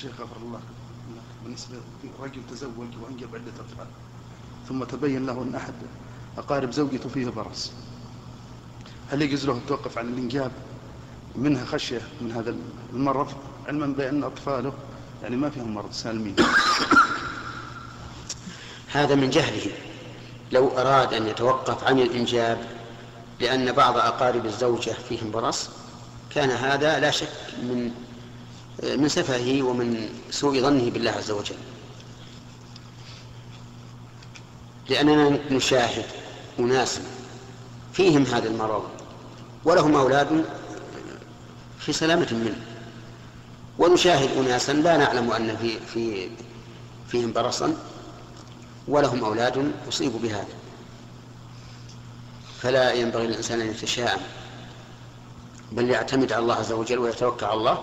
شيخ غفر الله بالنسبة رجل تزوج وأنجب عدة أطفال ثم تبين له أن أحد أقارب زوجته فيه برص. هل يجوز له التوقف عن الإنجاب منها خشية من هذا المرض؟ علما بأن أطفاله يعني ما فيهم مرض سالمين. هذا من جهله. لو أراد أن يتوقف عن الإنجاب لأن بعض أقارب الزوجة فيهم برص كان هذا لا شك من من سفهه ومن سوء ظنه بالله عز وجل. لأننا نشاهد أناسا فيهم هذا المرض ولهم أولاد في سلامة منه. ونشاهد أناسا لا نعلم أن في في فيهم برصا ولهم أولاد أصيبوا بهذا. فلا ينبغي للإنسان أن يتشاءم بل يعتمد على الله عز وجل ويتوكل على الله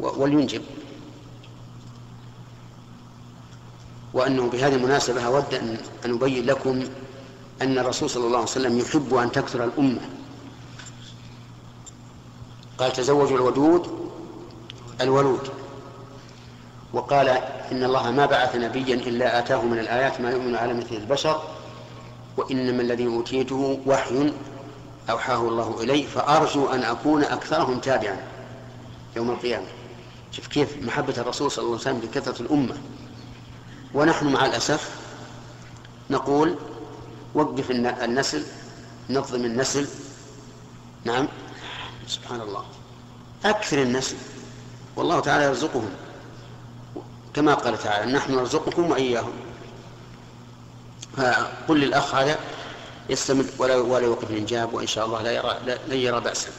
ولينجب. وأنه بهذه المناسبة أود أن أبين لكم أن الرسول صلى الله عليه وسلم يحب أن تكثر الأمة. قال تزوجوا الودود الولود. وقال إن الله ما بعث نبيا إلا آتاه من الآيات ما يؤمن على مثل البشر وإنما الذي أوتيته وحي أوحاه الله إلي فأرجو أن أكون أكثرهم تابعا يوم القيامة. شوف كيف محبة الرسول صلى الله عليه وسلم لكثرة الأمة. ونحن مع الأسف نقول وقف النسل نظم النسل. نعم. سبحان الله. أكثر النسل. والله تعالى يرزقهم. كما قال تعالى نحن نرزقكم وإياهم. فقل للأخ هذا يستمر ولا ولا يوقف الإنجاب وإن شاء الله لا يرى لا يرى بأسا.